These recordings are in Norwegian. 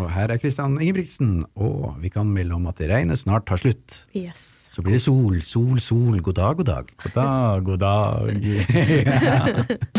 Og her er Kristian Ingebrigtsen, og vi kan melde om at regnet snart tar slutt. Yes. Så blir det sol, sol, sol, god dag, god dag. God dag, god dag.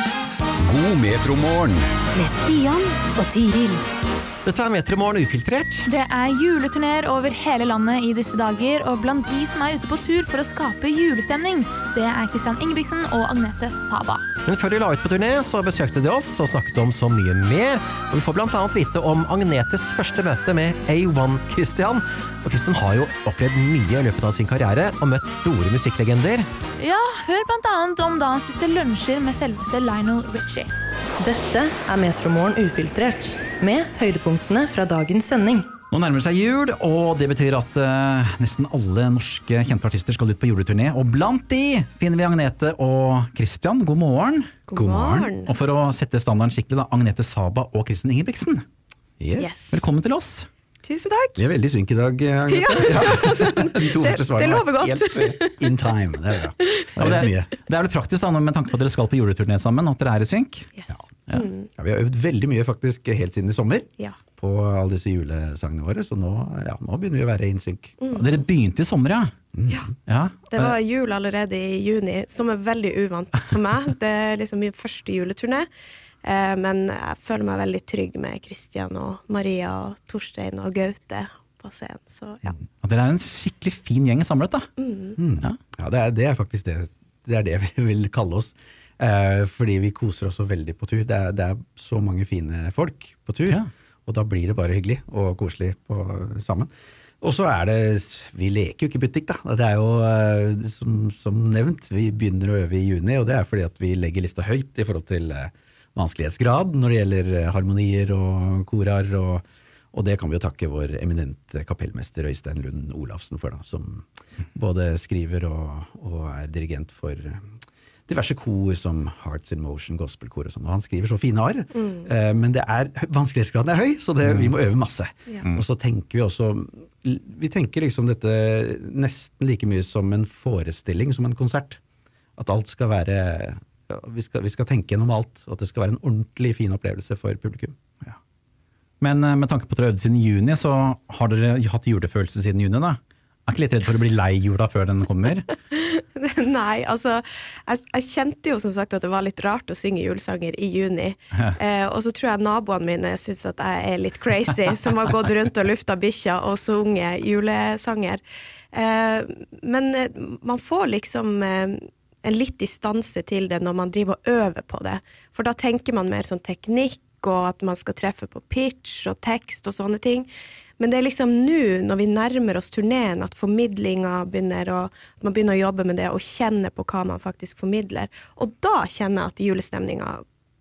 God metromorgen. med Stian og Tiril. Dette er Metromorgen ufiltrert. Det er juleturneer over hele landet i disse dager, og blant de som er ute på tur for å skape julestemning, det er Christian Ingebrigtsen og Agnete Saba. Men før de la ut på turné, så besøkte de oss og snakket om så mye mer. Og vi får annet vite om Agnetes første møte med A1 Christian. Og Christian har jo opplevd mye i løpet av sin karriere og møtt store musikklegender. Ja, hør annet om da han spiste lunsjer med selveste Lionel Richie. Dette er Metromorgen ufiltrert, med høydepunktene fra dagens sending. Nå nærmer det seg jul, og det betyr at uh, nesten alle norske kjente artister skal ut på juleturné. Og blant de finner vi Agnete og Christian. God morgen. God morgen. Og for å sette standarden skikkelig, da, Agnete Saba og Kristin Ingebrigtsen. Yes. Yes. Velkommen til oss. Tusen takk. Vi er veldig synk i dag, Agnete. Ja. De to første svarene det lover godt. helt eh, in time. Det er bra. Det Ja, er det, er, det er vel praktisk da, med tanke på at dere skal på juleturné sammen, at dere er i synk. Yes. Ja, vi har øvd veldig mye faktisk helt siden i sommer Ja. på alle disse julesangene våre, så nå, ja, nå begynner vi å være in sync. Mm. Dere begynte i sommer, ja. Ja. ja. Det var jul allerede i juni, som er veldig uvant for meg. Det er liksom min første juleturné. Eh, Men jeg føler meg veldig trygg med Kristian og Maria og Torstein og Gaute på scenen. Så ja. Ja, Dere er en skikkelig fin gjeng samlet, da. Mm. Ja. Ja, det er, det er faktisk det, det er det vi vil kalle oss. Eh, fordi vi koser oss så veldig på tur. Det er, det er så mange fine folk på tur, Ja. og da blir det bare hyggelig og koselig på, sammen. Og så er det Vi leker jo ikke butikk, da. Det er jo eh, som, som nevnt, vi begynner å øve i juni, og det er fordi at vi legger lista høyt i forhold til eh, vanskelighetsgrad når det gjelder eh, harmonier og korar. og og det kan vi jo takke vår eminente kapellmester Øystein Lund Olafsen for, da, som både skriver og, og er dirigent for diverse kor som Hearts in Motion, gospelkor og sånn. Og han skriver så fine arr, eh, men det er, vanskelighetsgraden er høy, så det, vi må øve masse. Ja. Og så tenker vi også Vi tenker liksom dette nesten like mye som en forestilling, som en konsert. At alt skal være ja, vi, skal, vi skal tenke gjennom alt, og at det skal være en ordentlig fin opplevelse for publikum. Men eh, med tanke på at dere øvde siden juni, så har dere hatt julefølelse siden juni, da? Er ikke litt redd for å bli lei jula før den kommer? Nei, altså jeg, jeg kjente jo som sagt at det var litt rart å synge julesanger i juni. Eh, og så tror jeg naboene mine syns at jeg er litt crazy, som har gått rundt og lufta bikkja og sunget julesanger. Eh, men eh, man får liksom eh, en litt distanse til det når man driver og øver på det. For da tenker man mer sånn teknikk, og at man skal treffe på pitch og tekst og sånne ting. Men det er liksom nå, når vi nærmer oss turneen, at formidlinga begynner å man begynner å jobbe med det og kjenne på hva man faktisk formidler. Og da kjenner jeg at julestemninga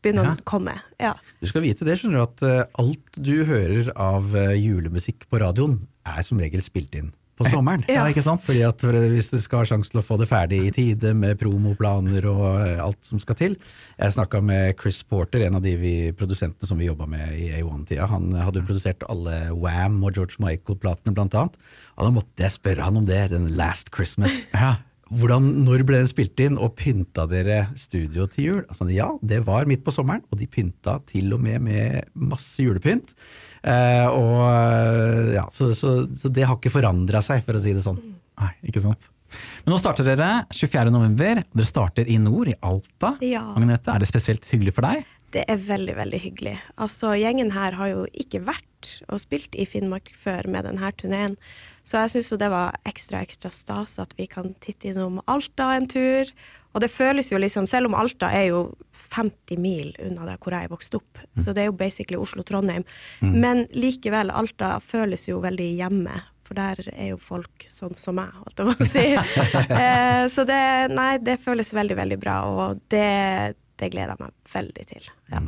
begynner Ja. å komme. Ja. Du skal vite det, skjønner du, at eh, alt du hører av eh, julemusikk på radioen, er som regel spilt inn på sommeren. Ja, ikke sant? Fordi at Hvis det skal ha sjanse til å få det ferdig i tide med promoplaner og eh, alt som skal til Jeg snakka med Chris Porter, en av de vi, produsentene som vi jobba med i A1-tida. Han hadde jo produsert alle Wam og George Michael-platene, blant annet. Og da måtte jeg spørre han om det, den Last Christmas. Ja. Hvordan, når ble den spilt inn, og pynta dere studio til jul? Altså, ja, det var midt på sommeren, og de pynta til og med med masse julepynt. Eh, og, eh, ja, så, så, så det har ikke forandra seg, for å si det sånn. Nei, ikke sant. Men nå starter dere 24. november. Dere starter i nord, i Alta. Ja. Agnete, er det spesielt hyggelig for deg? Det er veldig, veldig hyggelig. Altså, gjengen her har jo ikke vært og spilt i Finnmark før med denne turneen, så jeg syns jo det var ekstra, ekstra stas at vi kan titte innom Alta en tur. Og det føles jo liksom, selv om Alta er jo 50 mil unna der hvor jeg er vokst opp, så det er jo basically Oslo-Trondheim, men likevel, Alta føles jo veldig hjemme. For der er jo folk sånn som meg, holdt jeg på å si. eh, så det, nei, det føles veldig, veldig bra, og det, det gleder jeg meg veldig til. Ja.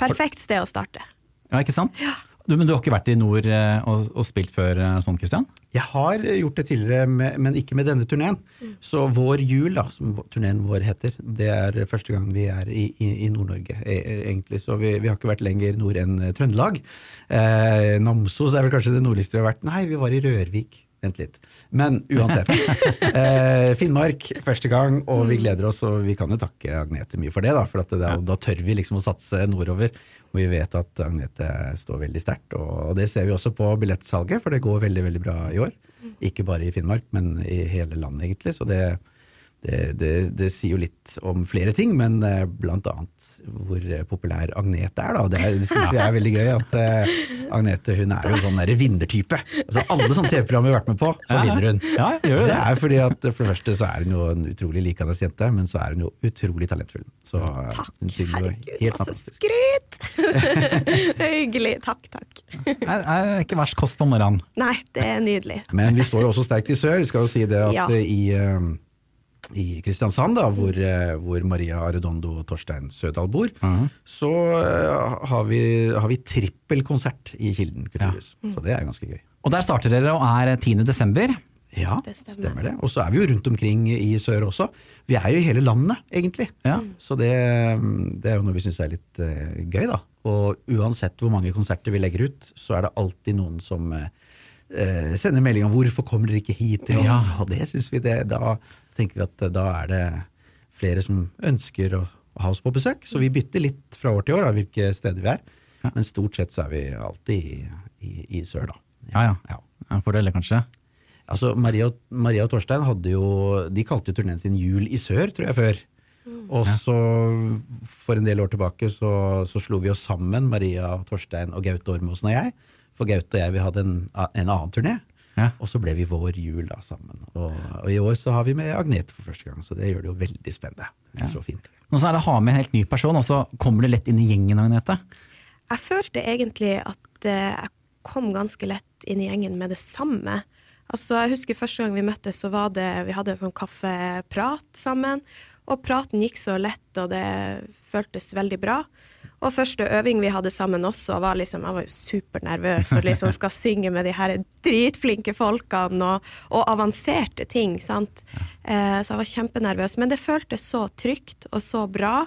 Perfekt sted å starte. Ja, ikke sant? Du, men du har ikke vært i nord eh, og, og spilt før sånn, Kristian? Jeg har gjort det tidligere, med, men ikke med denne turneen. Så Vår jul, da, som turneen vår heter, det er første gang vi er i, i, i Nord-Norge, e- e- egentlig. Så vi, vi har ikke vært lenger nord enn eh, Trøndelag. Eh, Namsos er vel kanskje det nordligste vi har vært. Nei, vi var i Rørvik vent litt. Men uansett. eh, Finnmark første gang, og vi gleder oss, og vi kan jo takke Agnete mye for det, da. For at det, da, da tør vi liksom å satse nordover. Og vi vet at Agnete står veldig sterkt, og det ser vi også på billettsalget, for det går veldig, veldig bra i år. Ikke bare i Finnmark, men i hele landet, egentlig. Så det, det, det, det sier jo litt om flere ting, men eh, blant annet hvor populær Agnete er. Da. Det, er- det syns vi er veldig gøy. at uh, Agnete hun er jo sånn der vinnertype. Altså, alle sånne TV-program vi har vært med på, så Ja. vinner hun. Ja, gjør det det. er fordi at For det første så er hun jo en utrolig likende jente, men så er hun jo utrolig talentfull. Så eh, Takk. hun Herregud, helt masse fantastisk. skryt! Det er Hyggelig. Takk, takk. Det er ikke verst kost på morgenen. Nei, det er nydelig. Men vi står jo også sterkt i sør. Skal jo si det at Ja. eh, i, eh, i Kristiansand, da, hvor, eh, hvor Maria Arredondo og Torstein Sødal bor, så eh, har vi, har vi trippelkonsert i Kilden kulturhus. Så det er ganske gøy. Og der starter dere og er 10. desember. Ja, Det stemmer. stemmer. det. Og så er vi jo rundt omkring i sør også. Vi er jo i hele landet, egentlig. Ja. Så det, det er jo noe vi syns er litt uh, gøy, da. Og uansett hvor mange konserter vi legger ut, så er det alltid noen som eh, eh, sender melding om 'hvorfor kommer dere ikke hit til oss'? Ja. Og det syns vi det. Da tenker vi at eh, da er det flere som ønsker å, å ha oss på besøk. Så vi bytter litt fra år til år av hvilke steder vi er. Men stort sett så er vi alltid i, i, i sør, da. Ja, ja. ja. Ja, Fordeler, kanskje. Altså, Maria, Maria og Torstein hadde jo De kalte jo turneen sin Jul i sør, tror jeg, før. Og så, for en del år tilbake, så, så slo vi oss sammen, Maria, Torstein og Gaute Ormåsen og jeg. For Gaute og jeg vi hadde en, en annen turné. Ja. Og så ble vi vår jul da sammen. Og, og i år så har vi med Agnete for første gang, så det gjør det jo veldig spennende. Det Ja. Så fint. Nå så er det å ha med en helt ny person, og så kommer du lett inn i gjengen, Agnete. Jeg følte egentlig at eh, jeg kom ganske lett inn i gjengen med det samme. Altså, jeg husker første gang vi møttes, så var det Vi hadde en sånn kaffeprat sammen. Og praten gikk så lett, og det føltes veldig bra. Og første øving vi hadde sammen også, var liksom Jeg var jo supernervøs og liksom skal synge med de her dritflinke folkene og, og avanserte ting, sant. Eh, så jeg var kjempenervøs. Men det føltes så trygt og så bra.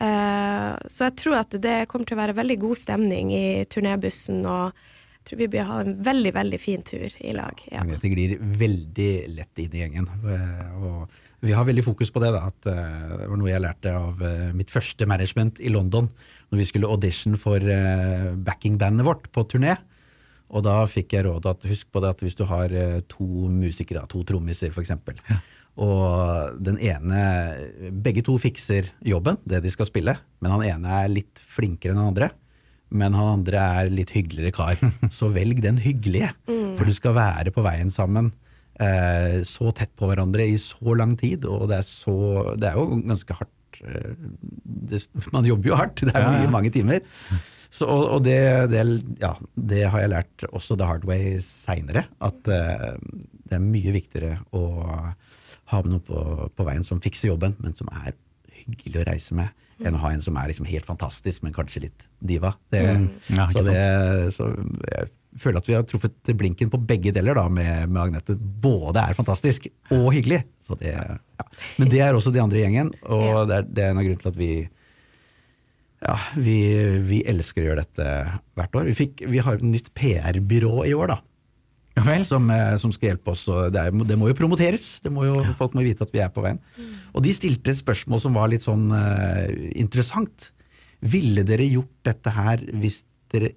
Eh, så jeg tror at det kommer til å være veldig god stemning i turnébussen, og jeg tror vi blir ha en veldig, veldig fin tur i lag. Ja. Agnete glir veldig lett inn i gjengen. Eh, Og vi har veldig fokus på det. da, at Det var noe jeg lærte av mitt første management i London, når vi skulle audition for uh, backingbandet vårt på turné. Og da fikk jeg råd at husk på det at hvis du har uh, to musikere, to trommiser f.eks., og den ene Begge to fikser jobben, det de skal spille, men han ene er litt flinkere enn han andre. Men han andre er litt hyggeligere kar. Så velg den hyggelige. For du skal være på veien sammen eh, så tett på hverandre i så lang tid, og det er, så, det er jo ganske hardt. Eh, Det, man jobber jo hardt, det er mye, mange timer. Så, og og det, det, ja, det har jeg lært også the hard way seinere, at uh, det er mye viktigere å ha med noe på, på veien som fikser jobben, men som er hyggelig å reise med, enn å ha en som er liksom helt fantastisk, men kanskje litt diva. Det, Ja, så, det, så jeg føler at vi har truffet blinken på begge deler da, med, med Agnete. Både er fantastisk og hyggelig. Så det, ja. Men det er også de andre i gjengen, og Ja. det, er, det er en av grunnene til at vi ja, vi, vi elsker å gjøre dette hvert år. Vi, fikk, vi har et nytt PR-byrå i år, da. Ja vel? Som, eh, som skal hjelpe oss. Det, er, det må jo promoteres. Det må jo, Folk må vite at vi er på veien. Og de stilte spørsmål som var litt sånn uh, interessant. Ville dere gjort dette her hvis dere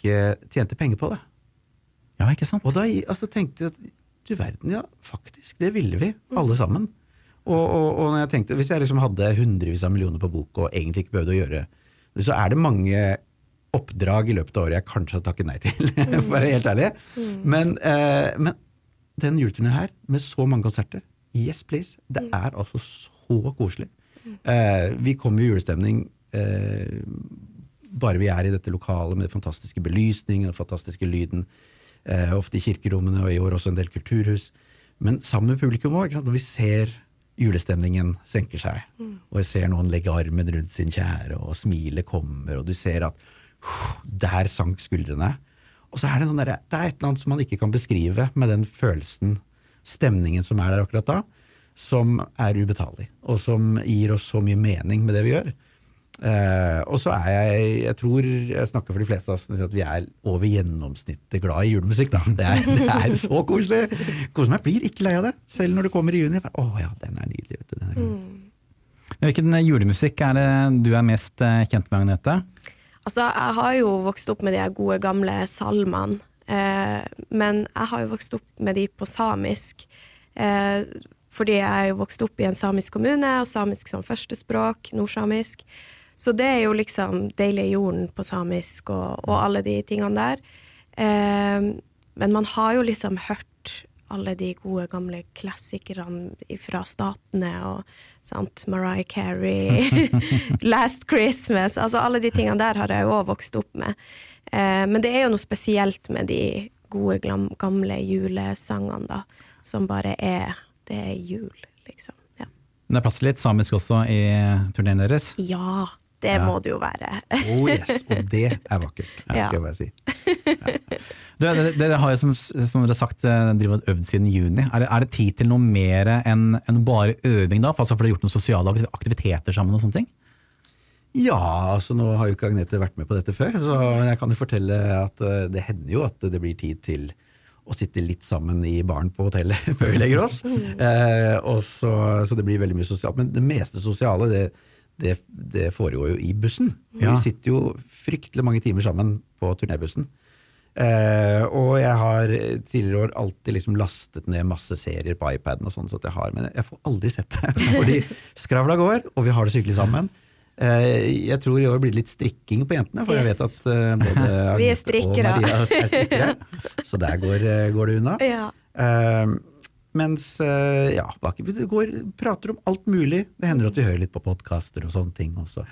ikke tjente penger på det? Ja, ikke sant? Og da altså, tenkte jeg at du verden, ja, faktisk, det ville vi, alle sammen. Og, og, og når jeg tenkte, hvis jeg liksom hadde hundrevis av millioner på bok og egentlig ikke behøvde å gjøre så er det mange oppdrag i løpet av året jeg kanskje har takket nei til, for å være helt ærlig. Men, eh, men den juleturneen her, med så mange konserter, yes please, det er altså så koselig. Eh, vi kommer i julestemning eh, bare vi er i dette lokalet med den fantastiske belysningen og den fantastiske lyden. Eh, ofte i kirkerommene, og i år også en del kulturhus. Men sammen med publikum òg, når vi ser julestemningen senker seg, og jeg ser noen legge armen rundt sin kjære, og smilet kommer, og du ser at «Huh, der sank skuldrene. Og så er det, sånn derre- det er et eller annet som man ikke kan beskrive med den følelsen, stemningen som er der akkurat da, som er ubetalelig, og som gir oss så mye mening med det vi gjør. Eh, og så er jeg, jeg tror jeg snakker for de fleste av oss, at vi er over gjennomsnittet glad i julemusikk. da. Det er, det er så koselig! Koser meg, blir ikke lei av det. Selv når det kommer i juni. Å oh, ja, den er nydelig. vet du. Den er nydelig. Hvilken julemusikk er det du er mest eh, kjent med, Agnete? Altså, jeg har jo vokst opp med de gode, gamle salmene. Eh, men jeg har jo vokst opp med de på samisk. Eh, fordi jeg er jo vokst opp i en samisk kommune, og samisk som førstespråk, nordsamisk. Så det er jo liksom Deilige jorden på samisk og, og alle de tingene der. Eh, men man har jo liksom hørt alle de gode, gamle klassikerne fra statene og sant, Mariah Carey, Last Christmas Altså alle de tingene der har jeg jo òg vokst opp med. Eh, men det er jo noe spesielt med de gode, gamle julesangene, da. Som bare er Det er jul, liksom. Ja, Men Det er plass til litt samisk også i turneen deres. ja det Ja. må det jo være. Oh yes, og det er vakkert, det skal jeg bare si. Du, dere, dere har jo som, som dere har sagt eh, drivet øvd siden juni. Er det, er det tid til noe mer enn enn bare øving da? For, altså, for dere har gjort noen sosiale aktiviteter sammen og sånne ting? Ja, altså nå har jo ikke Agnete vært med på dette før, så jeg kan jo fortelle at eh, det hender jo at det blir tid til å sitte litt sammen i baren på hotellet før vi legger oss. Eh, og så, så det blir veldig mye sosialt. Men det meste sosiale, det, det, det foregår jo i bussen. Ja. Vi sitter jo fryktelig mange timer sammen på turnébussen. Eh, og jeg har tidligere år alltid liksom lastet ned masse serier på iPaden, og sånn, så at jeg har, men jeg får aldri sett det. Fordi skravla går, og vi har det sykelig sammen. Eh, jeg tror i år blir det litt strikking på jentene, for jeg vet at eh, både Vi Agnete og. Maria er strikkere. Så der går, eh, går det unna. Ja. Mens eh, ja, bak- går, prater om alt mulig. Det hender at vi hører litt på podkaster og sånne ting også.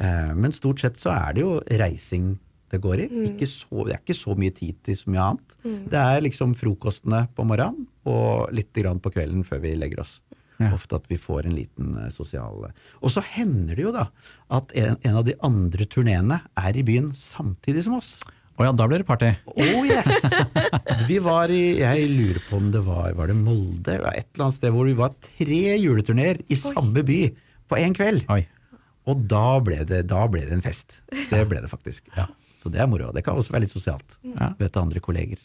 Eh, men stort sett så er det jo reising det går i. Ikke så, det er ikke så mye tid til så mye annet. Det er liksom frokostene på morgenen og litt grann på kvelden før vi legger oss. Ja. Ofte at vi får en liten eh, sosial Og så hender det jo da at en, en av de andre turneene er i byen samtidig som oss. Å ja, da blir det party. Oh yes! Vi var i Jeg lurer på om det var Var det Molde? Eller et eller annet sted hvor vi var tre juleturneer i samme by på én kveld. Oi. Og da ble, det, da ble det en fest. Det ble det faktisk. Ja. Så det er moro. Det kan også være litt sosialt. Ja. Møte andre kolleger.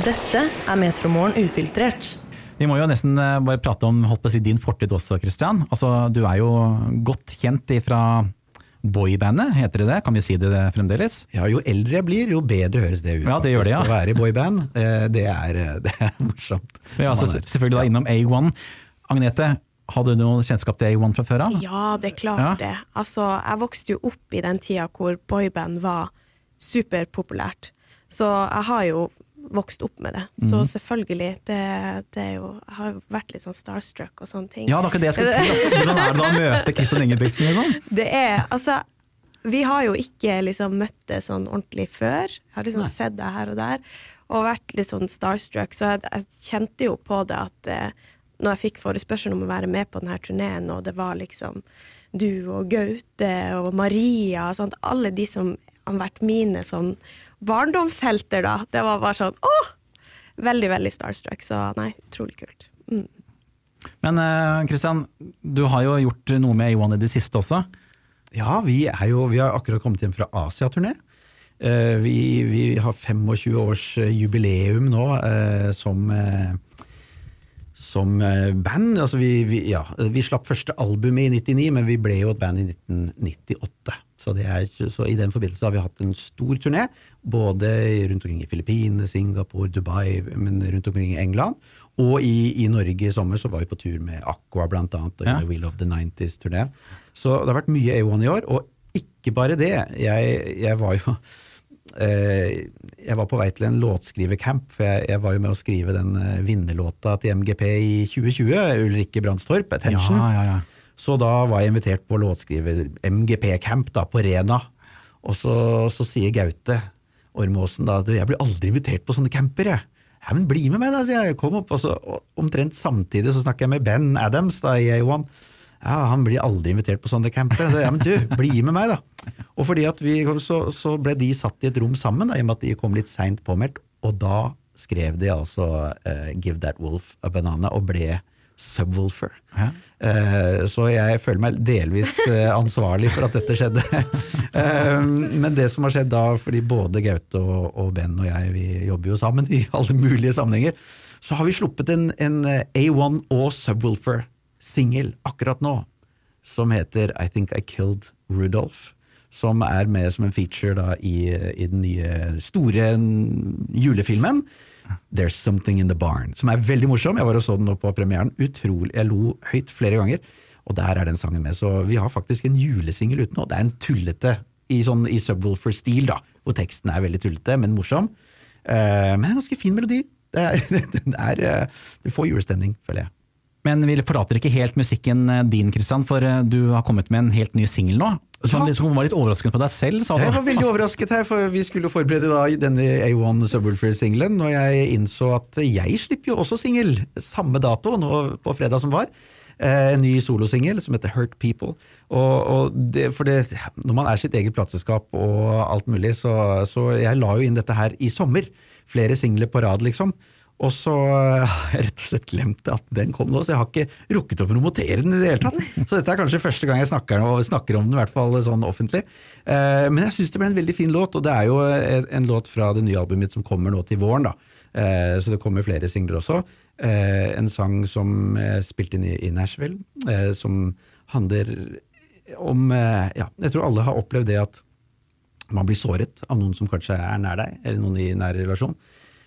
Dette er Metromorgen ufiltrert. Vi må jo nesten eh, bare prate om holdt på å si, din fortid også, Christian. Altså, du er jo godt kjent fra boybandet, heter det det? Kan vi si det fremdeles? Ja, jo eldre jeg blir, jo bedre høres det ut. Ja, det gjør det, ja. Å være i boyband, eh, det er, det er morsomt. Ja, altså, selvfølgelig da innom A1. Agnete, hadde du noe kjennskap til A1 fra før av? Ja, det er klart Ja. det. Altså, jeg vokste jo opp i den tida hvor boyband var superpopulært. Så jeg har jo vokst opp med det. Så mm. selvfølgelig, det, det er jo har jo vært litt sånn starstruck og sånne ting. Ja, det var ikke det jeg skulle til. Altså, hvordan er det da å møte Kristian Ingebrigtsen, liksom? Det er Altså, vi har jo ikke liksom det sånn ordentlig før. Jeg har liksom sett deg her og der, og vært litt sånn starstruck. Så jeg, jeg kjente jo på det at eh, når jeg fikk forespørselen om å være med på denne turneen, og det var liksom du og Gaute og Maria, sant? alle de som har vært mine sånn barndomshelter, da. Det var bare sånn åh! Veldig, veldig starstruck. Så nei, utrolig kult. Mm. Men Kristian, Christian, du har jo gjort noe med A1 i det siste også. Ja, vi, er jo, vi har akkurat kommet hjem fra Asia-turné. Eh, vi, vi har 25 års eh, jubileum nå eh, som, eh, som eh, band. Altså vi, vi, ja, vi slapp første albumet i 99, men vi ble jo et band i 1998. Så, det er, så i den forbindelse har vi hatt en stor turné, både rundt omkring i Filippinene, Singapore, Dubai, men rundt omkring i England. Og i, i Norge i sommer så var vi på tur med Aqua blant annet, og Ja. Wheel of the 90s-turneen. Så det har vært mye A1 i år, og ikke bare det. Jeg, jeg var jo eh, jeg var på vei til en låtskrivercamp, for jeg, jeg var jo med å skrive den eh, vinnerlåta til MGP i 2020, Ulrikke Brandstorp, 'Attention'. Ja, ja, ja. Så da var jeg invitert på låtskriver MGP-camp da, på Rena. Og så, så sier Gaute Ormåsen da at jeg blir aldri invitert på sånne camper. Jeg. Ja, men bli med meg, da, sier jeg. Kom opp. Og så, omtrent samtidig så snakker jeg med Ben Adams da, i A1. Ja, han blir aldri invitert på sånne camper. Så, ja, men du, bli med meg, da. Og fordi at vi, så, så ble de satt i et rom sammen, da, i og med at de kom litt seint påmeldt. Og da skrev de altså uh, 'Give That Wolf a Banana', og ble Subwoolfer. Ja. Eh, Så jeg føler meg delvis eh, ansvarlig for at dette skjedde. Eh, Men det som har skjedd da, fordi både Gaute og, og Ben og jeg vi jobber jo sammen i alle mulige sammenhenger, så har vi sluppet en, en eh, A1 og Subwoolfer-singel akkurat nå, som heter I Think I Killed Rudolph. Som er med som en feature da i, i den nye store julefilmen. There's Something In The Barn, som er veldig morsom. Jeg var og så den nå på premieren. Utrolig, Jeg lo høyt flere ganger, og der er den sangen med. Så vi har faktisk en julesingel ute nå. Det er en tullete, i, sånn, i Subwoolfer-stil, da, hvor teksten er veldig tullete, men morsom. Uh, men en ganske fin melodi. Det er, den er, eh, du får julestemning, føler jeg. Men vi forlater ikke helt musikken eh, din, Kristian, for eh, du har kommet med en helt ny singel nå. Som Ja. som var litt overrasket på deg selv, sa Jeg var veldig overrasket her, for vi skulle forberede da denne A1 Subwoolfer-singelen, og jeg innså at jeg slipper jo også singel samme dato, nå på fredag som var. Eh, En ny solosingel som heter Hurt People. Og, og det, for det, når man er sitt eget plateselskap og alt mulig, så, så jeg la jo inn dette her i sommer. Flere singler på rad, liksom. Og så har jeg rett og slett glemt at den kom nå, så jeg har ikke rukket å promotere den i det hele tatt. Så dette er kanskje første gang jeg snakker, snakker om den, i hvert fall sånn offentlig. Eh, Men jeg syns det ble en veldig fin låt, og det er jo en, en låt fra det nye albumet mitt som kommer nå til våren, da. Eh, Så det kommer flere singler også. Eh, En sang som jeg spilte inn i, Nashville, eh, som handler om eh, Ja, jeg tror alle har opplevd det at man blir såret av noen som kanskje er nær deg, eller noen i nær relasjon.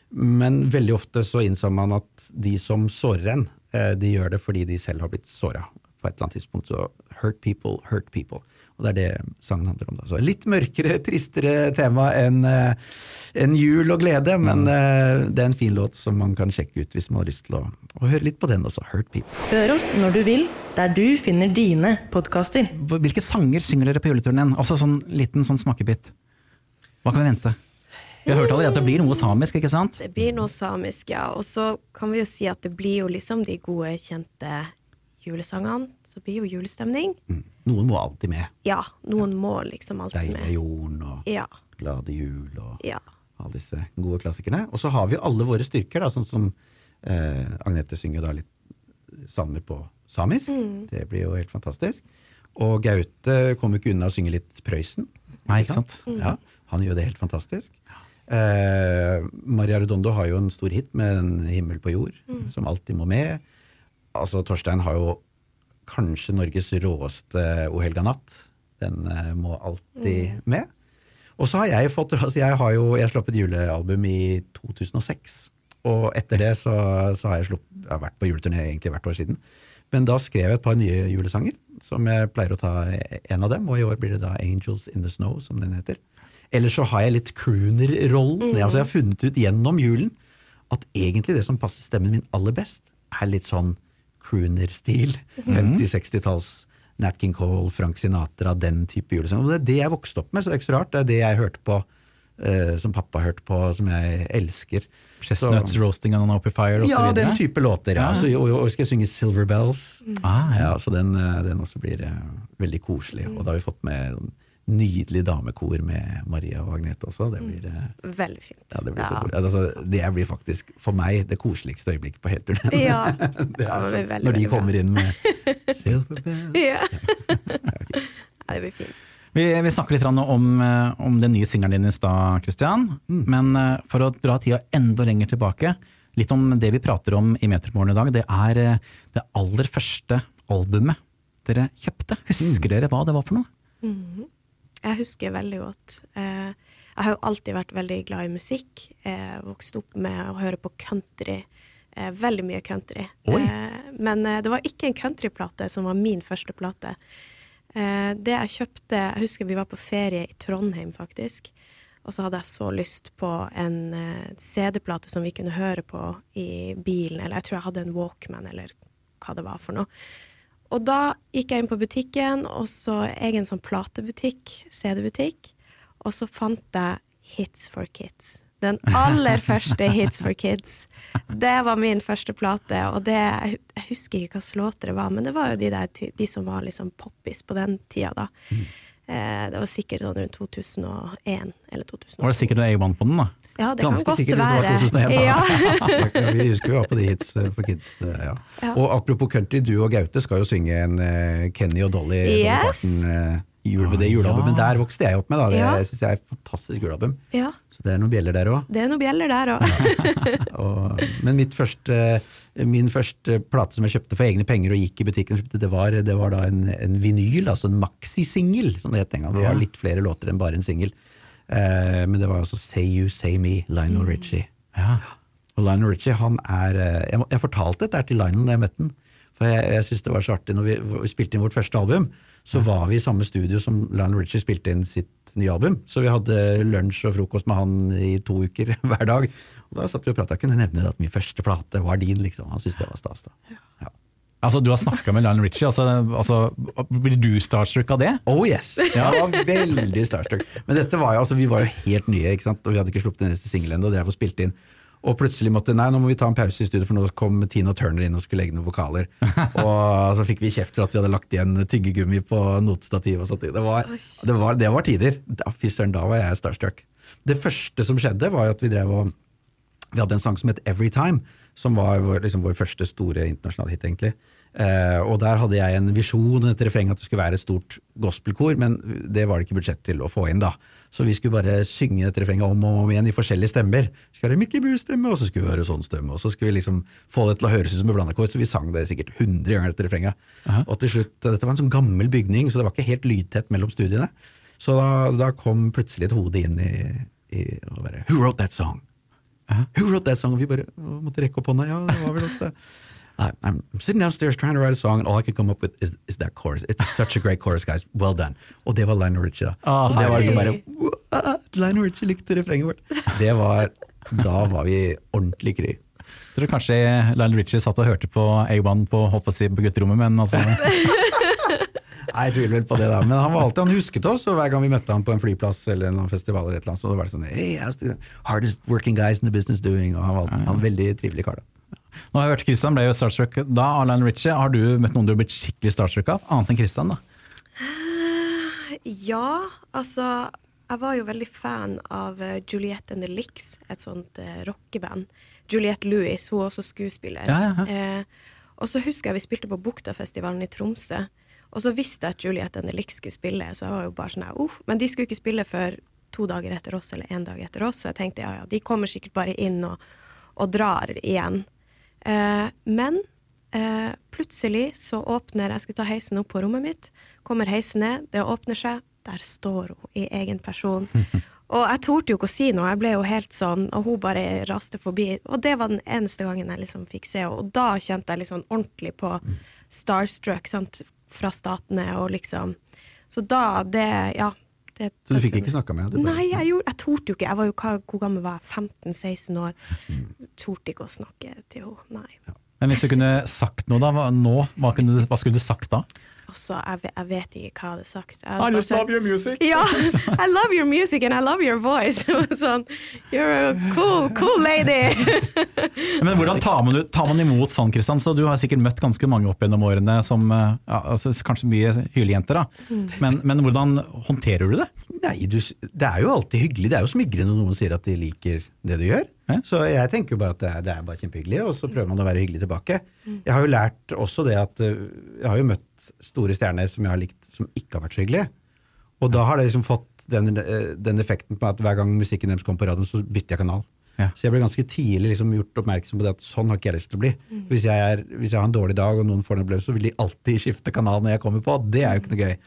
Men veldig ofte så innser man at de som sårer en, eh, de gjør det fordi de selv har blitt såra på et eller annet tidspunkt. Så hurt people, hurt people. Og det er det sangen handler om. Da. Så litt mørkere, tristere tema enn en jul og glede, men mm. det er en fin låt som man kan sjekke ut hvis man har lyst til å, å høre litt på den også. Hurt people. Hør oss når du vil, der du finner dine podkaster. Hvilke sanger synger dere på juleturen igjen? Altså sånn liten sånn smakebit. Hva kan vi vente? Vi har hørt allerede at det blir noe samisk, ikke sant? Det blir noe samisk, ja. Og så kan vi jo si at det blir jo liksom de gode, kjente julesangene. Så blir jo julestemning. Mm. Noen må alltid med. Ja, noen må liksom alltid Deilig med. jorden og Ja. Glade jul og Ja. alle disse gode klassikerne. Og så har vi jo alle våre styrker, da, sånn som eh, Agnete synger da litt salmer på samisk. Det blir jo helt fantastisk. Og Gaute kommer ikke unna å synge litt Prøysen. Nei, ikke sant? Ja, han gjør det helt fantastisk. Eh, Maria Redondo har jo en stor hit med en 'Himmel på jord', som alltid må med. Altså, Torstein har jo kanskje Norges råeste O helga natt. Den eh, må alltid med. Og så har jeg fått altså Jeg har jo jeg sluppet julealbum i 2006. Og etter det så, så har jeg, slupp, jeg har vært på juleturné egentlig hvert år siden. Men da skrev jeg et par nye julesanger, som jeg pleier å ta en av dem. Og i år blir det da 'Angels in the Snow', som den heter. Eller så har jeg litt crooner-rollen. Altså Jeg har funnet ut gjennom julen at egentlig det som passer stemmen min aller best, er litt sånn crooner-stil. 50-60-talls Nat King Cole, Frank Sinatra, den type julesang. Og det er det jeg vokste opp med, så det er ikke så rart. Det er det jeg hørte på, eh, som pappa hørte på, som jeg elsker. Chestnuts Så- roasting on an open fire ja, videre? den type låter. Ja. Ja. Så, og, og skal jeg synge Silver Bells. Ah, ja. Ja, så den, eh, den også blir eh, veldig koselig. Og da har vi fått med nydelig damekor med Maria og Agnete også. Det blir, mm. Veldig fint. ja, det, blir så koselig. Altså, det blir faktisk for meg det koseligste øyeblikket på hele turneen. Ja. Ja, når de kommer bra. inn med Silver. Ja. ja, det blir fint. Vi, vi snakker litt om, eh, om den nye singelen din i stad, Christian. Men eh, for å dra tida enda lenger tilbake, litt om det vi prater om i Metermorgen i dag. Det er det aller første albumet dere kjøpte. Husker dere hva det var for noe? Jeg husker veldig godt. Eh, jeg har jo alltid vært veldig glad i musikk. Eh, vokst opp med å høre på country. Eh, veldig mye country. Eh, men eh, det var ikke en countryplate som var min første plate. Eh, det jeg kjøpte Jeg husker vi var på ferie i Trondheim, faktisk. Og så hadde jeg så lyst på en CD-plate som vi kunne høre på i bilen. Eller jeg tror jeg hadde en Walkman, eller hva det var for noe. Og da gikk jeg inn på butikken, og så egen sånn platebutikk, CD-butikk, og så fant jeg Hits for Kids. Den aller første Hits for Kids. Det var min første plate, og det, jeg husker ikke hva slåter låter det var, men det var jo de, der, de som var liksom poppis på den tida, da. Eh, det var sikkert sånn rundt 2001 eller 2002. Var det sikkert en A1 på den, da? Ja, det kan godt være. Ganske sikkert det var være. 2001 da. Ja. vi husker vi var på de hits eh, for kids. eh, Ja. Ja. Og apropos country, du og Gaute skal jo synge en eh, Kenny og Dolly Yes. Eh, jul, det julealbumet. Der vokste jeg opp med, da. Det Ja. synes jeg er et fantastisk julealbum. ja, Så det er noen bjeller der òg. det er noen bjeller der òg. Men mitt første, min første plate som jeg kjøpte for egne penger og gikk i butikken, og kjøpte, det var, det var da en, en vinyl, altså en maxisingel, som det het en gang. Det var litt flere låter enn bare en singel. Eh, men det var altså Say You, Say Me, Lionel Richie. Ja. Og Lionel Richie, han er eh, Jeg, jeg fortalte dette til Lionel da jeg møtte han. For jeg, jeg synes det var så artig når vi, vi spilte inn vårt første album. Så var vi i samme studio som Lionel Richie spilte inn sitt nye album. Så vi hadde lunsj og frokost med han i to uker hver dag. Og da satt vi og prata. Jeg kunne nevne at min første plate var din, liksom. Han syntes det var stas. da. Ja. Altså, du har snakka med Lionel Richie, altså, altså, blir du starstruck av det? Oh yes! Jeg var veldig starstruck. Men dette var jo, altså, vi var jo helt nye, ikke sant? og vi hadde ikke sluppet den neste singel ennå. og drev og spilte inn. Og plutselig måtte nei, nå må vi ta en pause i studio, for nå kom Tino Turner inn og skulle legge noen vokaler. Og så fikk vi kjeft for at vi hadde lagt igjen tyggegummi på notestativ og sånt. Det var, det var, det var tider. Da, fy søren, da var jeg starstruck. Det første som skjedde, var jo at vi drev og Vi hadde en sang som het Every Time, som var vår, liksom, vår første store internasjonale hit, egentlig. Eh, og der hadde jeg en visjon, et refreng, at det skulle være et stort gospelkor, men det var det ikke budsjett til å få inn, da. Så vi skulle bare synge dette refrenget om og om igjen i forskjellige stemmer. Det skulle være Mickey Mouse-stemme, og så skulle vi høre sånn stemme, og så skulle vi liksom få det til å høres ut som et blanda kor, så vi sang det sikkert 100 ganger, dette refrenget. Og til slutt, Dette var en sånn gammel bygning, så det var ikke helt lydtett mellom studiene. Så da, da kom plutselig et hode inn i, i og bare Who wrote that song? Who wrote that song? Og vi bare å, måtte rekke opp hånda. Ja, det var vel oss, det. I'm sitting downstairs trying to write a song, and all I can come up with is, is that chorus. It's such a great chorus, guys. Well done. Og det var Lionel Richie, da. Oh, så det var liksom bare. Lionel Richie likte refrenget vårt. Det var, da var vi ordentlig kry. Tror du kanskje Lionel Richie satt og hørte på A1 på, holdt på, å si, på gutterommet, men altså Nei, jeg tviler vel på det, da. Men han var alltid, han husket oss, og hver gang vi møtte ham på en flyplass eller en festival, eller et eller annet, så var det sånn Hey, how's the hardest working guys in the business doing? Og han var, han var en veldig trivelig kar, da. Nå har jeg hørt Christian ble jo starstruck da Alain Ritchie. Richie. Har du møtt noen du har blitt skikkelig starstruck av? Annet enn Christian, da? Ja, altså Jeg var jo veldig fan av eh, Juliette and the Licks, et sånt uh, rockeband. Juliette Lewis, hun er også skuespiller. Ja, ja, ja. Eh, og så husker jeg vi spilte på Buktafestivalen i Tromsø. Og så visste jeg at Juliette and the skulle spille, så jeg var jo bare sånn uff. Men de skulle ikke spille før to dager etter oss, eller én dag etter oss, så jeg tenkte ja ja, de kommer sikkert bare inn og, og drar igjen. Eh, men eh, plutselig så åpner Jeg skulle ta heisen opp på rommet mitt. Kommer heisen ned, det åpner seg. Der står hun i egen person. Og jeg torde jo ikke å si noe, jeg ble jo helt sånn, og hun bare raste forbi. Og det var den eneste gangen jeg liksom fikk se henne. Og da kjente jeg liksom ordentlig på starstruck sant, fra statene og liksom Så da, det Ja. Det, Så du fikk ikke snakka med henne? Nei, jeg, gjorde, jeg torde jo ikke. Jeg var jo, hvor gammel var jeg? 15-16 år. Torde ikke å snakke til henne, nei. Men hvis du kunne sagt noe da, nå, hva, kunne du, hva skulle du sagt da? Også, jeg, jeg vet ikke hva jeg hadde sagt. Jeg just bare love your music. Ja! I love your music and I love your voice. sånn, You're a cool, cool lady! Men hvordan tar man, tar man imot sånn, Kristian? Så du har sikkert møtt ganske mange opp gjennom årene som eh, ja, altså, kanskje mye hylejenter, da. Men, men hvordan håndterer du det? Nei, du, det er jo alltid hyggelig. Det er jo smigrende når noen sier at de liker det du gjør. Så jeg tenker jo bare at det er, det er bare kjempehyggelig, og så prøver man å være hyggelig tilbake. Jeg har jo lært også det at eh, Jeg har jo møtt store stjerner som jeg har likt, som ikke har vært så hyggelige. Og da har det liksom fått den, eh, den effekten på at hver gang musikken deres kom på radioen, så bytter jeg kanal. Ja. Så jeg ble ganske tidlig liksom gjort oppmerksom på det at sånn har ikke jeg lyst til å bli. Hvis, jeg er, hvis jeg har en dårlig dag og noen får en opplevelse, så vil de alltid skifte kanal når jeg kommer på. Det er jo ikke noe gøy.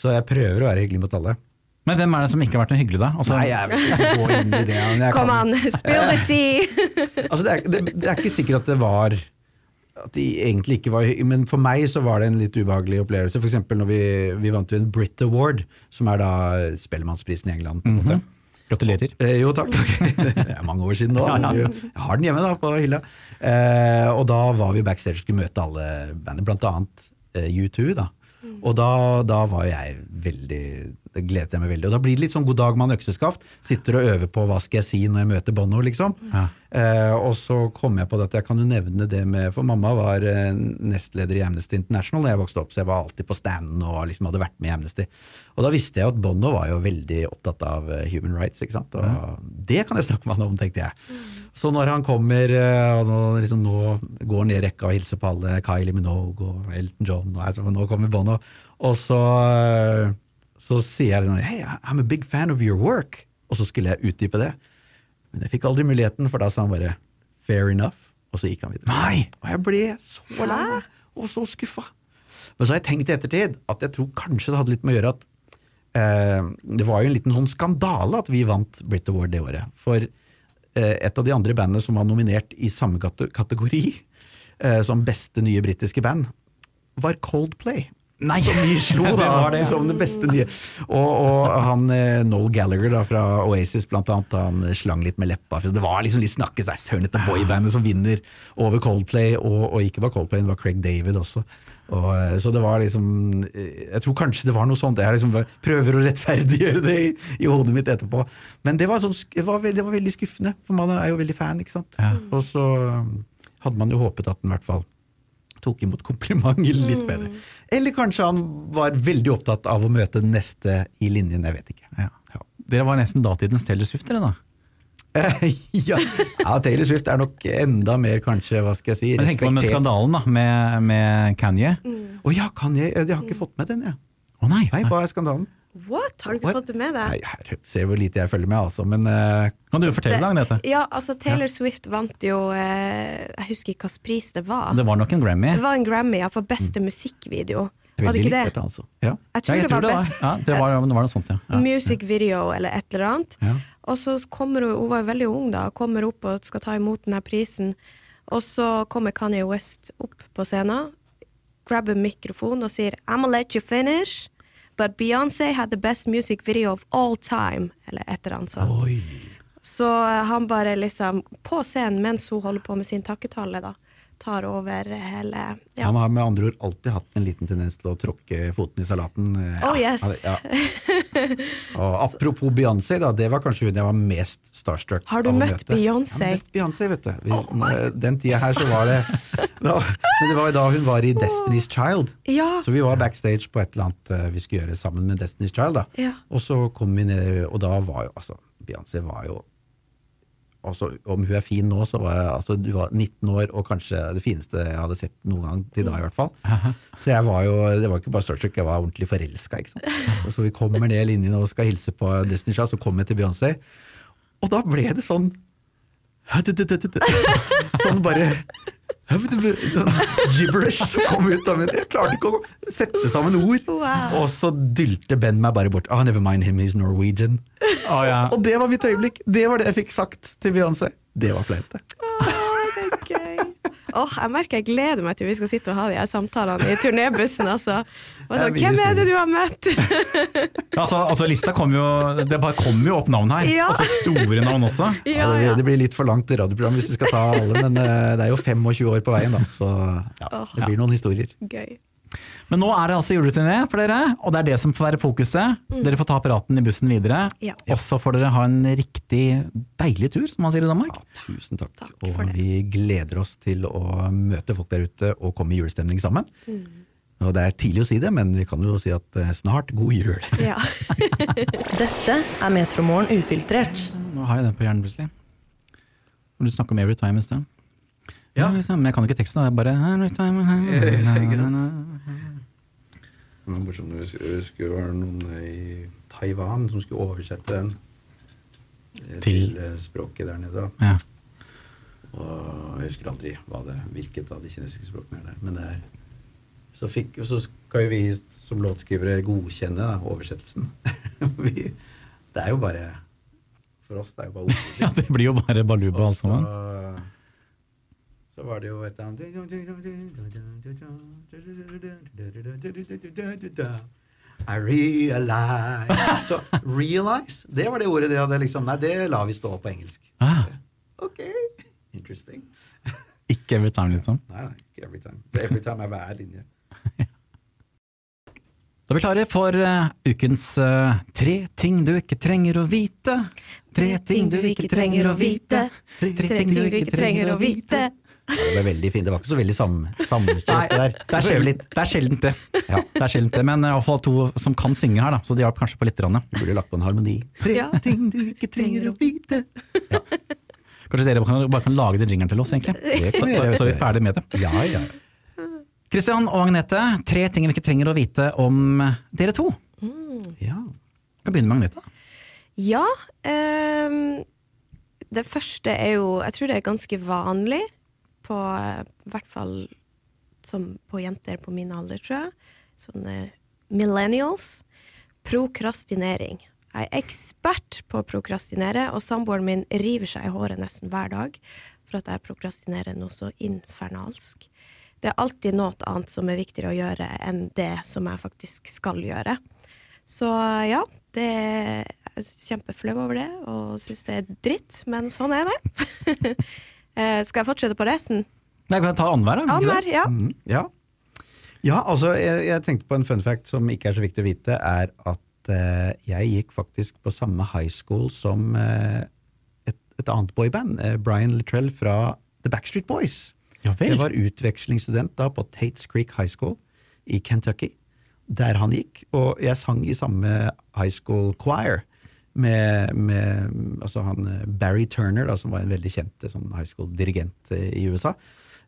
Så jeg prøver å være hyggelig mot alle. Men hvem er det som ikke har vært noe hyggelig, da? Også, Nei, jeg vil ikke gå inn i det. Kom an, spill the tea! Altså, det, er, det, det er ikke sikkert at det var At de egentlig ikke var Men for meg så var det en litt ubehagelig opplevelse. For eksempel når vi, vi vant jo en Brit Award, som er da Spellemannsprisen i England. på en måte. Gratulerer. Eh, jo, takk. takk. Det er mange år siden nå. Jeg har den hjemme da, på hylla. Eh, og da var vi backstage og skulle møte alle bandene, blant annet eh, U2. da. Og da, da var jeg veldig det gledet jeg meg veldig. Og da blir det litt sånn god dag mann økseskaft. Sitter og øver på hva skal jeg si når jeg møter Bono, liksom. Ja. Eh, og så kom jeg på det at jeg kan jo nevne det med For mamma var eh, nestleder i Amnesty International da jeg vokste opp, så jeg var alltid på standen og liksom hadde vært med i Amnesty. Og da visste jeg at Bono var jo veldig opptatt av eh, human rights, ikke sant. Og det kan jeg snakke med han om, tenkte jeg. Så når han kommer eh, og nå, liksom, nå går ned rekka og hilser på alle, Kylie Minogue og Elton John, og altså, nå kommer Bono, og så, så sier jeg sånn Hei, I'm a big fan of your work. Og så skulle jeg utdype det. Men jeg fikk aldri muligheten, for da sa han bare fair enough, og så gikk han videre. Nei! Og jeg ble så lei og så skuffa. Men så har jeg tenkt i ettertid at jeg tror kanskje det hadde litt med å gjøre at eh, det var jo en liten sånn skandale at vi vant Brit Award det året. For eh, et av de andre bandene som var nominert i samme kategori eh, som beste nye britiske band, var Coldplay. Nei! Som vi slo da, det det, som det beste nye. Og, og han eh, Noel Gallagher da, fra Oasis blant annet, han slang litt med leppa. For det var liksom litt snakkes, er søren dette boybandet som vinner over Coldplay, og, og ikke bare Coldplay, det var Craig David også. Og, eh, så det var liksom eh, Jeg tror kanskje det var noe sånt. Jeg liksom prøver å rettferdiggjøre det i, i hodet mitt etterpå. Men det var, sånn, det, var, veldig, det var veldig skuffende, for man er jo veldig fan, ikke sant. Ja. Og så hadde man jo håpet at den i hvert fall tok imot komplimenter litt bedre. Eller kanskje han var veldig opptatt av å møte den neste i linjen, jeg vet ikke. Ja. Dere var nesten datidens Taylor Swift, dere da? Ja. ja, Taylor Swift er nok enda mer, kanskje, hva skal jeg si, Men tenk på med skandalen da, med, med Kanye. Å ja, Kanye. jeg? Har ikke fått med den, jeg. Å nei! Nei, hva er skandalen? What? Har du ikke What? fått det med deg? Nei, her, Se hvor lite jeg følger med, altså. Men uh, Kan du fortelle det, Agnete? Ja, altså Taylor Swift vant jo uh, Jeg husker ikke hvilken pris det var. Det var nok en Grammy. Det var en Grammy ja, for beste musikkvideo. jeg er Var det ikke det? dette, altså. Ja. Jeg tror Ja, jeg det tror var det var, best ja, det var, det var noe sånt, ja. ja. music video eller et eller annet. Ja. Og så kommer hun, hun var jo veldig ung da, kommer opp og skal ta imot denne prisen. Og så kommer Kanye West opp på scenen, grabber mikrofonen og sier I'm gonna let you finish, but Beyoncé had the best music video of all time. Eller et eller annet sånt. Oi. Så eh, han bare liksom, på scenen mens hun holder på med sin takketale, da, tar over hele ja. Han har med andre ord alltid hatt en liten tendens til å tråkke foten i salaten. eh, Oh, yes. Ja. Og apropos Beyoncé, da, det var kanskje hun jeg var mest starstruck Har du møtt. Beyoncé? Ja, møtt Beyoncé, vet du. Vi, oh den tida her så var det da, Men det var jo da hun var i Destiny's Child. Ja. Så vi var backstage på et eller annet eh, vi skulle gjøre sammen med Destiny's Child. da. Ja. Og så kom vi ned, og da var jo altså Beyoncé var jo altså, Om hun er fin nå, så var jeg altså, du var 19 år og kanskje det fineste jeg hadde sett noen gang til da, i hvert fall. Så jeg var jo, det var ikke bare Starstruck, jeg var ordentlig forelska. Så vi kommer ned linjen og skal hilse på Destiny Child, så kommer jeg til Beyoncé, og da ble det sånn Sånn bare Sånn gibberish som kom ut av min Jeg klarte ikke å sette sammen ord. Wow. Og så dylte Ben meg bare bort. Oh, never mind him, he's Norwegian. Oh, ja. Og det var mitt øyeblikk. Det var det jeg fikk sagt til Beyoncé. Det var flaut, det. Åh, jeg merker jeg gleder meg til vi skal sitte og ha de her samtalene i turnébussen. Altså. Så, er Hvem er det du har møtt? Altså, altså lista kom jo Det bare kommer jo opp navn her. Ja. Altså store navn også. Ja, ja, det, blir, litt for langt radioprogram hvis vi skal ta alle, men eh, det er jo 25 år på veien, da. Så det blir noen historier. Gøy. Men nå er det altså juleturné for dere, og det er det som får være fokuset. Dere får ta apparaten i bussen videre, Ja. og så får dere ha en riktig deilig tur, som man sier i Danmark. Ja, tusen takk. Takk og vi gleder oss til å møte folk der ute og komme i julestemning sammen. Og Det er tidlig å si det, men vi kan jo si at eh, snart god jul. Ja. Dette er Metromorgen ufiltrert. Nå har jeg den på hjernen plutselig. Du snakker om Every Time i sted. Ja. Men jeg kan ikke teksten, det er bare Every time? Det var morsomt når det skulle være noen i Taiwan som skulle oversette den eh, Til? til eh, språket der nede. Ja. Og jeg husker aldri hva det hvilket av de kinesiske språkene er der. Men det er, så, fikk, så skal jo vi som låtskrivere godkjenne da, oversettelsen. vi, det er jo bare For oss det er jo bare ord. ja, det blir jo bare baluba alt sammen. Så, var det jo et annet I realize Så realize, det var det ordet det hadde liksom Nei, det la vi stå på engelsk. Ah, Ok, interesting. ikke Every Time, liksom. Nei, nei, ikke every time. Er every time er hver linje. Da er vi klare for uh, ukens uh, tre ting du ikke trenger å vite. Tre ting du ikke trenger å vite. Tre ting du ikke trenger å vite. Det ble veldig fint. Det var ikke så veldig sam, samkjørt det der. det er sjelden det. Er sjeldent det. Ja. det er sjeldent det. Men i hvert fall to som kan synge her, da, så det hjalp kanskje på litt. grann. Du burde lagt på en harmoni. Tre Ja. ting du ikke trenger å vite. Kanskje dere kan, bare kan lage den jingeren til oss, egentlig. Det kan vi Så, gjøre. så er vi ferdig med det. Ja, ja. Kristian og Agnete, tre ting vi ikke trenger å vite om dere to. ja. Vi kan begynne med Agnete. Ja. Um, det første er jo Jeg tror det er ganske vanlig på eh, I hvert fall som på jenter på min alder, tror jeg. Sånne millennials. Prokrastinering. Jeg er ekspert på å prokrastinere, og samboeren min river seg i håret nesten hver dag for at jeg prokrastinerer noe så infernalsk. Det er alltid noe annet som er viktigere å gjøre enn det som jeg faktisk skal gjøre. Så ja, det er kjempeflau over det, og syns det er dritt, men sånn er det. Eh, Skal jeg fortsette på resten? Nei, kan jeg ta annenhver, Annenhver, ja. Mm, ja. ja, altså jeg, jeg tenkte på en fun fact som ikke er så viktig å vite, er at eh, jeg gikk faktisk på samme high school som eh, et, et annet boyband, eh, Brian Littrell fra The Backstreet Boys. Ja vel. Jeg var utvekslingsstudent da på Tates Creek High School i Kentucky, der han gikk, og jeg sang i samme high school choir med, med altså han eh, Barry Turner, da, som var en veldig kjent eh, sånn high school-dirigent eh, i USA.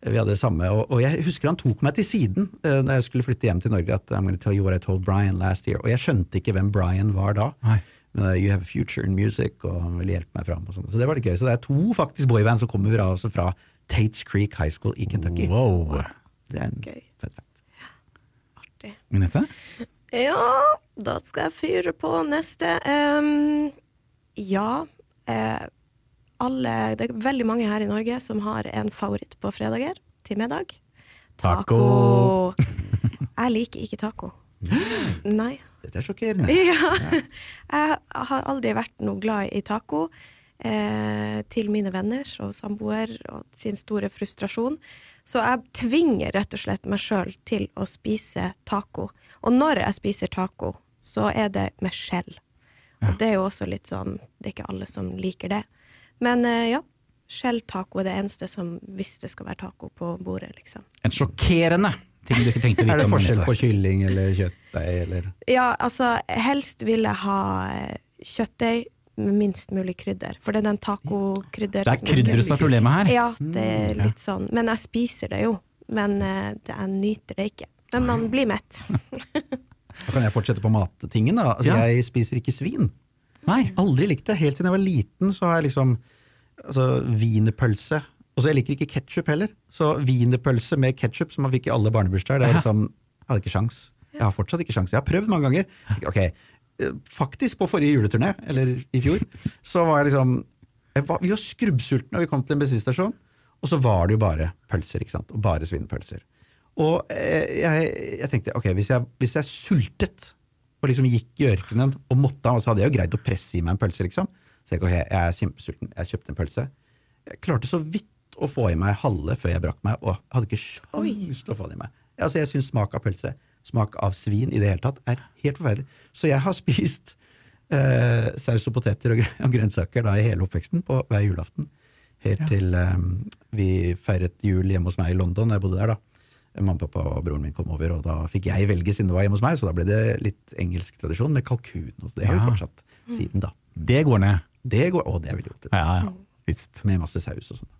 Vi hadde det samme, og, og jeg husker han tok meg til siden uh, da jeg skulle flytte hjem til Norge, at I'm gonna tell you what I told Brian last year. Og jeg skjønte ikke hvem Brian var da. Nei. Men uh, You have a future in music, og han ville hjelpe meg fram. og sånn. Så det var litt gøy. Så det er to faktisk boyband som kommer fra, altså fra Tates Creek High School i Kentucky. Wow. Det er en Gøy. fett fact. Artig. Agnete? Ja, da skal jeg fyre på neste. Um, ja, eh, alle Det er veldig mange her i Norge som har en favoritt på fredager til middag. Taco. jeg liker ikke taco. Nei. Dette er sjokkerende. Ja. Jeg har aldri vært noe glad i taco. Eh, til mine venner og samboer og sin store frustrasjon. Så jeg tvinger rett og slett meg sjøl til å spise taco. Og når jeg spiser taco, så er det med skjell. Og det er jo også litt sånn Det er ikke alle som liker det. Men eh, ja. Skjelltaco er det eneste som hvis det skal være taco på bordet, liksom. En sjokkerende ting du ikke tenkte vite Er det forskjell på kylling eller kjøttdeig eller Ja, altså, helst vil jeg ha eh, kjøttdeig med minst mulig krydder. For det er den tacokrydder Det er krydderet som er problemet her. Ja, det er litt sånn. Men jeg spiser det jo. Men eh, jeg nyter det ikke. Men man blir mett. Da kan jeg fortsette på mattingen, da. Altså, Ja. Jeg spiser ikke svin. Nei. Aldri likt det. Helt siden jeg var liten, så har jeg liksom altså, wienerpølse. Og så jeg liker ikke ketsjup heller. Så wienerpølse med ketsjup, som man fikk i alle barnebursdager, det er liksom Jeg hadde ikke sjans. Jeg har fortsatt ikke sjans. Jeg har prøvd mange ganger. Ok, eh, faktisk på forrige juleturné, eller i fjor, så var jeg liksom jeg var, Vi var skrubbsultne når vi kom til en bensinstasjon, og så var det jo bare pølser, ikke sant. Og bare svinepølser. Og eh, jeg, jeg tenkte ok, hvis jeg, hvis jeg sultet og liksom gikk i ørkenen og måtte ha, så hadde jeg jo greid å presse i meg en pølse, liksom. Så jeg, okay, jeg er kjempesulten, jeg kjøpte en pølse. Jeg klarte så vidt å få i meg halve før jeg brakk meg, og hadde ikke sjans til å få det i meg. Altså, jeg syns smak av pølse, smak av svin i det hele tatt, er helt forferdelig. Så jeg har spist eh, saus og poteter og, og grønnsaker da i hele oppveksten på hver julaften. Helt til eh, vi feiret jul hjemme hos meg i London, da jeg bodde der, da. Mamma, pappa og broren min kom over, og da fikk jeg velge siden det var hjemme hos meg, så da ble det litt engelsk tradisjon med kalkun. Og det har vi fortsatt siden da. Det går ned. Det går, å, det er veldig godt. Ja, ja. Visst. Med masse saus og sånn.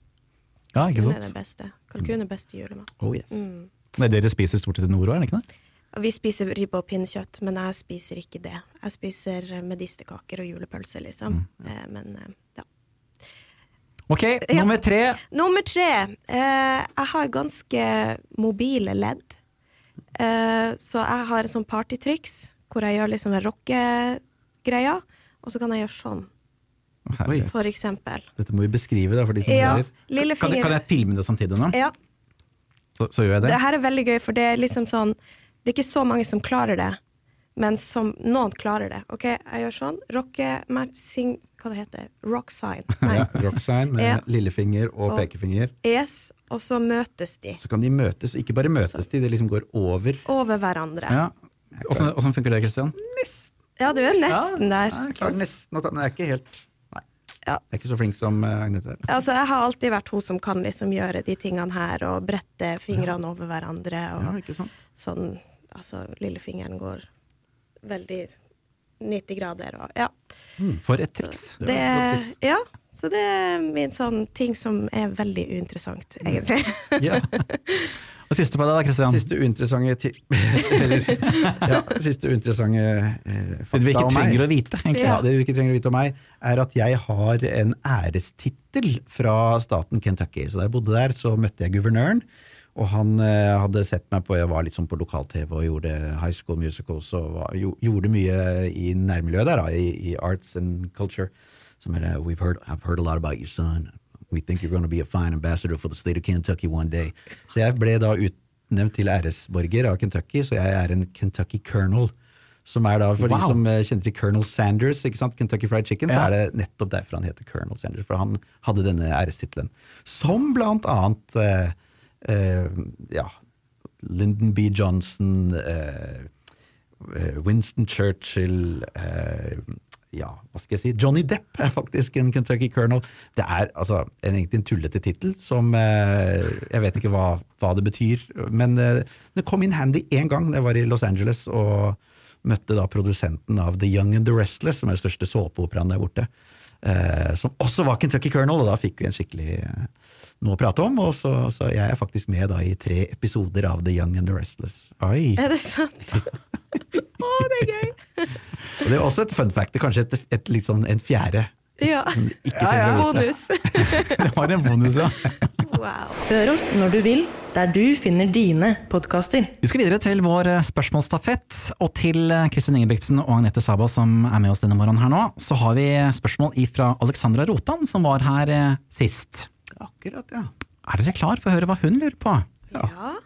Ja, ikke sant? Kalkun er det beste. Kalkun er beste julemat. Oh yes. Mm. Det er dere spiser stort sett i nord òg, er det ikke det? Vi spiser ribbe og pinnekjøtt, men jeg spiser ikke det. Jeg spiser eh, medisterkaker og julepølse, liksom. Eh, men ja. Ok, nummer tre. Nummer tre. Eh, jeg har ganske mobile ledd. Eh, så jeg har et sånt partytriks hvor jeg gjør liksom rockegreia, og så kan jeg gjøre sånn, Oi, for eksempel. dette må vi beskrive da, for de som Ja, hører. Kan, kan jeg filme det samtidig nå? Ja, Så, så gjør jeg det. det her er veldig gøy, for det er liksom sånn Det er ikke så mange som klarer det, men som noen klarer det. OK, jeg gjør sånn. Rocke... Sing... Hva det heter Rock sign. Nei. Ja, rock sign med Ja. lillefinger og Og- pekefinger. Yes, og så møtes de Så kan de møtes, ikke bare møtes de, det liksom går over. over hverandre. Ja. Åssen åssen funker det, Christian? Ja, du er nesten der. Jeg klarer nesten å ta Men jeg er ikke helt Nei. Ja. Jeg er ikke så flink som eh, Agnete. Altså, jeg har alltid vært hun som kan liksom gjøre de tingene her, og brette fingrene over hverandre. Og Ja, ikke sant? sånn Altså, lillefingeren går veldig 90 grader og Ja. For et triks. Det Det, var et godt tips. ja, så det er min sånn ting som er veldig uinteressant, egentlig. Ja. Og siste på deg da, Kristian? Siste uinteressante ti eller, ja, siste uinteressante eh, Det vi ikke trenger å vite, egentlig. Ja, det vi ikke trenger å vite om meg, er at jeg har en ærestittel fra staten Kentucky. Så da jeg bodde der, så møtte jeg guvernøren, og han eh, hadde sett meg på Jeg var litt sånn på lokal-TV og gjorde high school musicals og var, jo, gjorde mye i nærmiljøet der, da, i, i arts and culture. Som er We've heard, I've heard a lot about you, son. We think you're going to be a fine ambassador for the state of Kentucky one day. Så jeg ble da utnevnt til æresborger av Kentucky, så jeg er en Kentucky colonel. Som er da, For de som eh, kjenner til Colonel Sanders, ikke sant? Kentucky Fried Chicken, så er det nettopp derfor han heter Colonel Sanders. For han hadde denne ærestittelen. Som blant annet eh, ja, Lyndon B. Johnson, eh, eh, Winston Churchill eh, ja, hva skal jeg si? Johnny Depp er faktisk en Kentucky Colonel. Det er altså en, egentlig en tullete tittel som eh, Jeg vet ikke hva, hva det betyr, men eh, det kom inn handy én gang jeg var i Los Angeles og møtte da produsenten av The Young and the Restless, som er den største såpeoperaen der borte. Eh, som også var Kentucky Colonel, og da fikk vi en skikkelig eh, noe å prate om. Og så, så jeg er faktisk med da i tre episoder av The Young and the Restless. Oi. Er det sant? Å, det er gøy! Og det er også et fun fact, det er kanskje et, et litt sånn en fjerde. Ja. ja, å. Bonus. Det var en bonus, ja. Wow. Hør oss når du vil, der du finner dine podkaster. Vi skal videre til vår eh, spørsmålsstafett, og til eh, Kristin Ingebrigtsen og Agnete Saba som er med oss denne morgenen her nå, så har vi spørsmål ifra Alexandra Rotan, som var her eh, sist. Akkurat, ja. Er dere klar for å høre hva hun lurer på? Ja.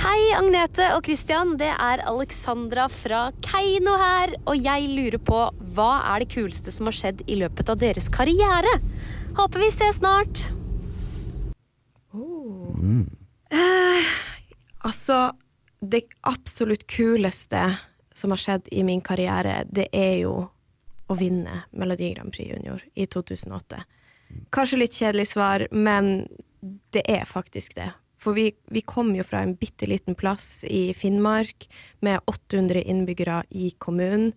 Hei, Agnete og Christian. Det er Alexandra fra Keiino her. Og jeg lurer på hva er det kuleste som har skjedd i løpet av deres karriere? Håper vi ses snart. Altså, det absolutt kuleste som har skjedd i min karriere, det er jo å vinne Melodi Grand Prix Junior i 2008. Kanskje litt kjedelig svar, men det er faktisk det. For vi, vi kom jo fra en bitte liten plass i Finnmark med 800 innbyggere i kommunen.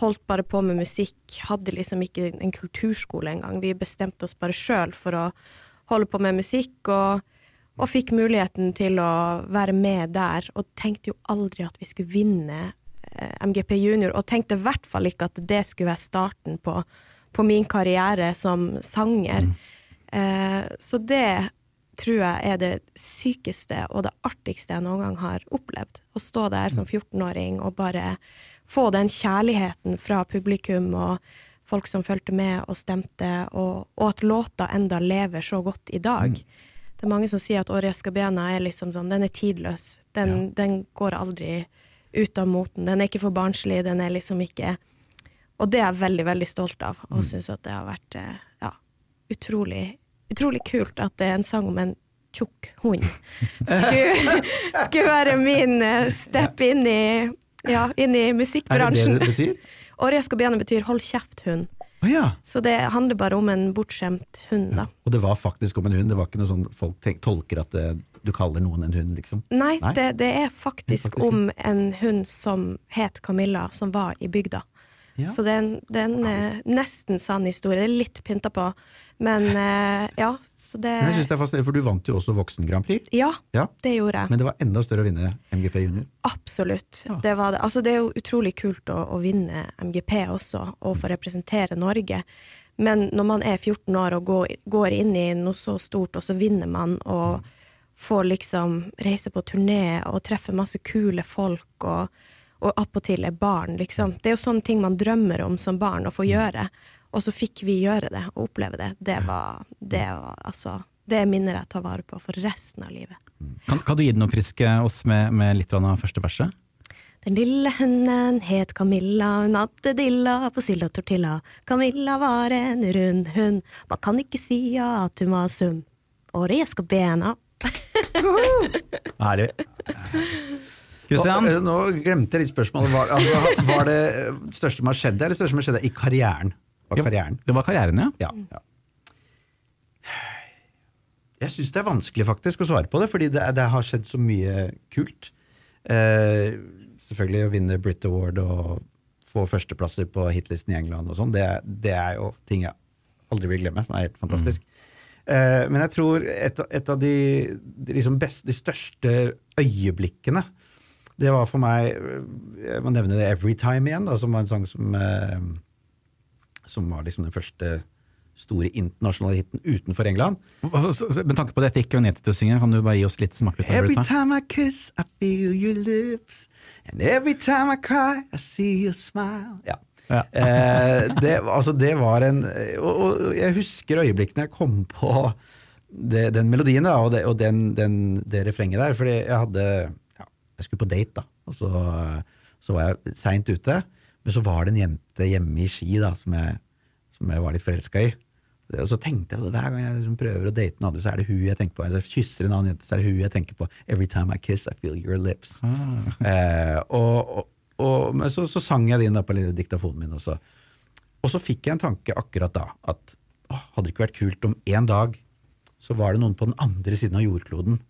Holdt bare på med musikk, hadde liksom ikke en kulturskole engang. Vi bestemte oss bare sjøl for å holde på med musikk, og, og fikk muligheten til å være med der. Og tenkte jo aldri at vi skulle vinne eh, MGP Junior, og tenkte i hvert fall ikke at det skulle være starten på, på min karriere som sanger. Eh, så det tror jeg er det sykeste og det artigste jeg noen gang har opplevd. Å stå der som 14-åring og bare få den kjærligheten fra publikum og folk som fulgte med og stemte, og, og at låta enda lever så godt i dag. Det er mange som sier at Åre Escabena er liksom sånn, den er tidløs. Den, den går aldri ut av moten. Den er ikke for barnslig, den er liksom ikke Og det er jeg veldig, veldig stolt av, og syns at det har vært eh, ja, utrolig, utrolig kult at det er en sang om en tjukk hund skulle, skulle være min eh, step inn i, ja, inn i Er det det det betyr? Årje Escabena betyr 'hold kjeft-hund'. Å ja. Så det handler bare om en bortskjemt hund, da. Og det var faktisk om en hund, det var ikke noe sånn folk tenk, tolker at det, du kaller noen en hund, liksom. Nei, Nei. Det, det er faktisk, faktisk om en hund som het Camilla, som var i bygda. Ja. Så det er en, det er en eh, nesten sann historie. Det er litt pynta på, men eh, ja, så det Men jeg synes det er fascinerende, for du vant jo også Voksen Grand Prix. Ja, Ja. det gjorde jeg. Men det var enda større å vinne MGP Junior. Absolutt. Ja. Det, var det. Altså, det er jo utrolig kult å, å vinne MGP også, og få representere Norge. Men når man er 14 år og går, går inn i noe så stort, og så vinner man, og får liksom reise på turné og treffe masse kule folk, og, og attpåtil er barn, liksom. Det er jo sånne ting man drømmer om som barn å få gjøre. Og så fikk vi gjøre det, og oppleve det. Det var, det var altså Det er minner jeg tar vare på for resten av livet. Kan, kan du gi den noe frisk eh, oss med, med litt av første verset? Den lille hunden het Camilla, hun hadde dilla på sild og tortilla. Camilla var en rund hund, man kan ikke si at hun var sunn. Og det skal bena. Herlig. Christian? Nå, nå glemte jeg litt spørsmålet. Var, altså, var det største som har skjedd, eller det største som har skjedd i karrieren? Var karrieren? Det var karrieren, ja. Ja. ja. Jeg syns det er vanskelig faktisk å svare på det, fordi det, det har skjedd så mye kult. Eh, selvfølgelig å vinne Brit Award og få førsteplasser på hitlisten i England og sånn, det, det, er jo ting jeg aldri vil glemme, som er helt fantastisk. Eh, men jeg tror et, et av de, de, liksom best, de største øyeblikkene det var for meg Jeg må nevne det Everytime igjen, da, som var en sang som, eh, som var liksom den første store internasjonale hiten utenfor England. Med tanke på det jeg fikk Agnete til å synge, kan du bare gi oss litt smak? Every time I kiss, I feel your lips. And every time I cry, I see your smile. Ja. Ja. eh, det, altså det var en og, og jeg husker øyeblikkene jeg kom på det, den melodien da, og, det, og den, den, det refrenget der. Fordi jeg hadde Jeg skulle på date, da. Og så, så var jeg seint ute. Men så var det en jente hjemme i Ski da, som jeg, som jeg var litt forelska i. Og så tenkte jeg hver gang jeg liksom prøver å date en annen, så er det hun jeg tenker på. Hvis jeg kysser en annen jente, så er det hun jeg tenker på. Every time I kiss, I feel your lips. Ah. Eh, og, og, og, men så, så sang jeg det inn da på diktafonen min, også. og så fikk jeg en tanke akkurat da at å, hadde det ikke vært kult om en dag så var det noen på den andre siden av jordkloden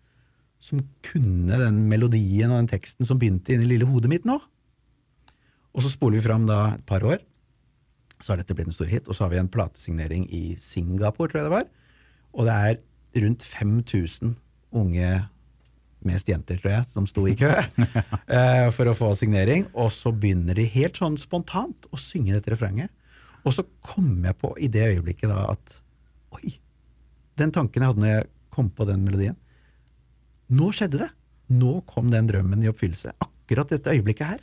som kunne den melodien og den teksten som begynte inn i lille hodet mitt nå. Og så spoler vi fram da et par år så har dette blitt en stor hit. Og så har vi en platesignering i Singapore, tror jeg det var. Og det er rundt 5000 unge, mest jenter, tror jeg, som sto i kø eh, for å få signering. Og så begynner de helt sånn spontant å synge dette refrenget. Og så kom jeg på i det øyeblikket da at oi, den tanken jeg hadde når jeg kom på den melodien Nå skjedde det! Nå kom den drømmen i oppfyllelse. Akkurat dette øyeblikket her.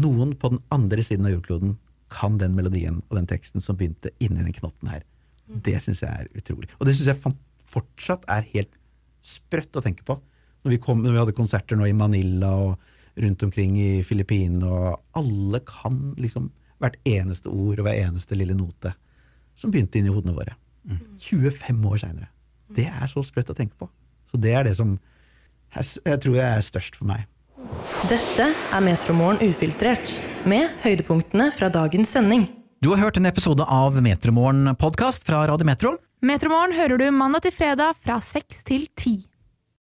Noen på den andre siden av jordkloden kan den melodien og den teksten som begynte inni den knotten her. Det syns jeg er utrolig. Og det syns jeg fortsatt er helt sprøtt å tenke på. Når vi, kom, når vi hadde konserter nå i Manila og rundt omkring i Filippinene, og alle kan liksom hvert eneste ord og hver eneste lille note som begynte inn i hodene våre. 25 år seinere. Det er så sprøtt å tenke på. Så det er det som jeg, jeg tror jeg er størst for meg. Dette er Metromorgen ufiltrert, med høydepunktene fra dagens sending. Du har hørt en episode av Metromorgen podkast fra Radio Metro. Metromorgen hører du mandag til fredag fra seks til ti.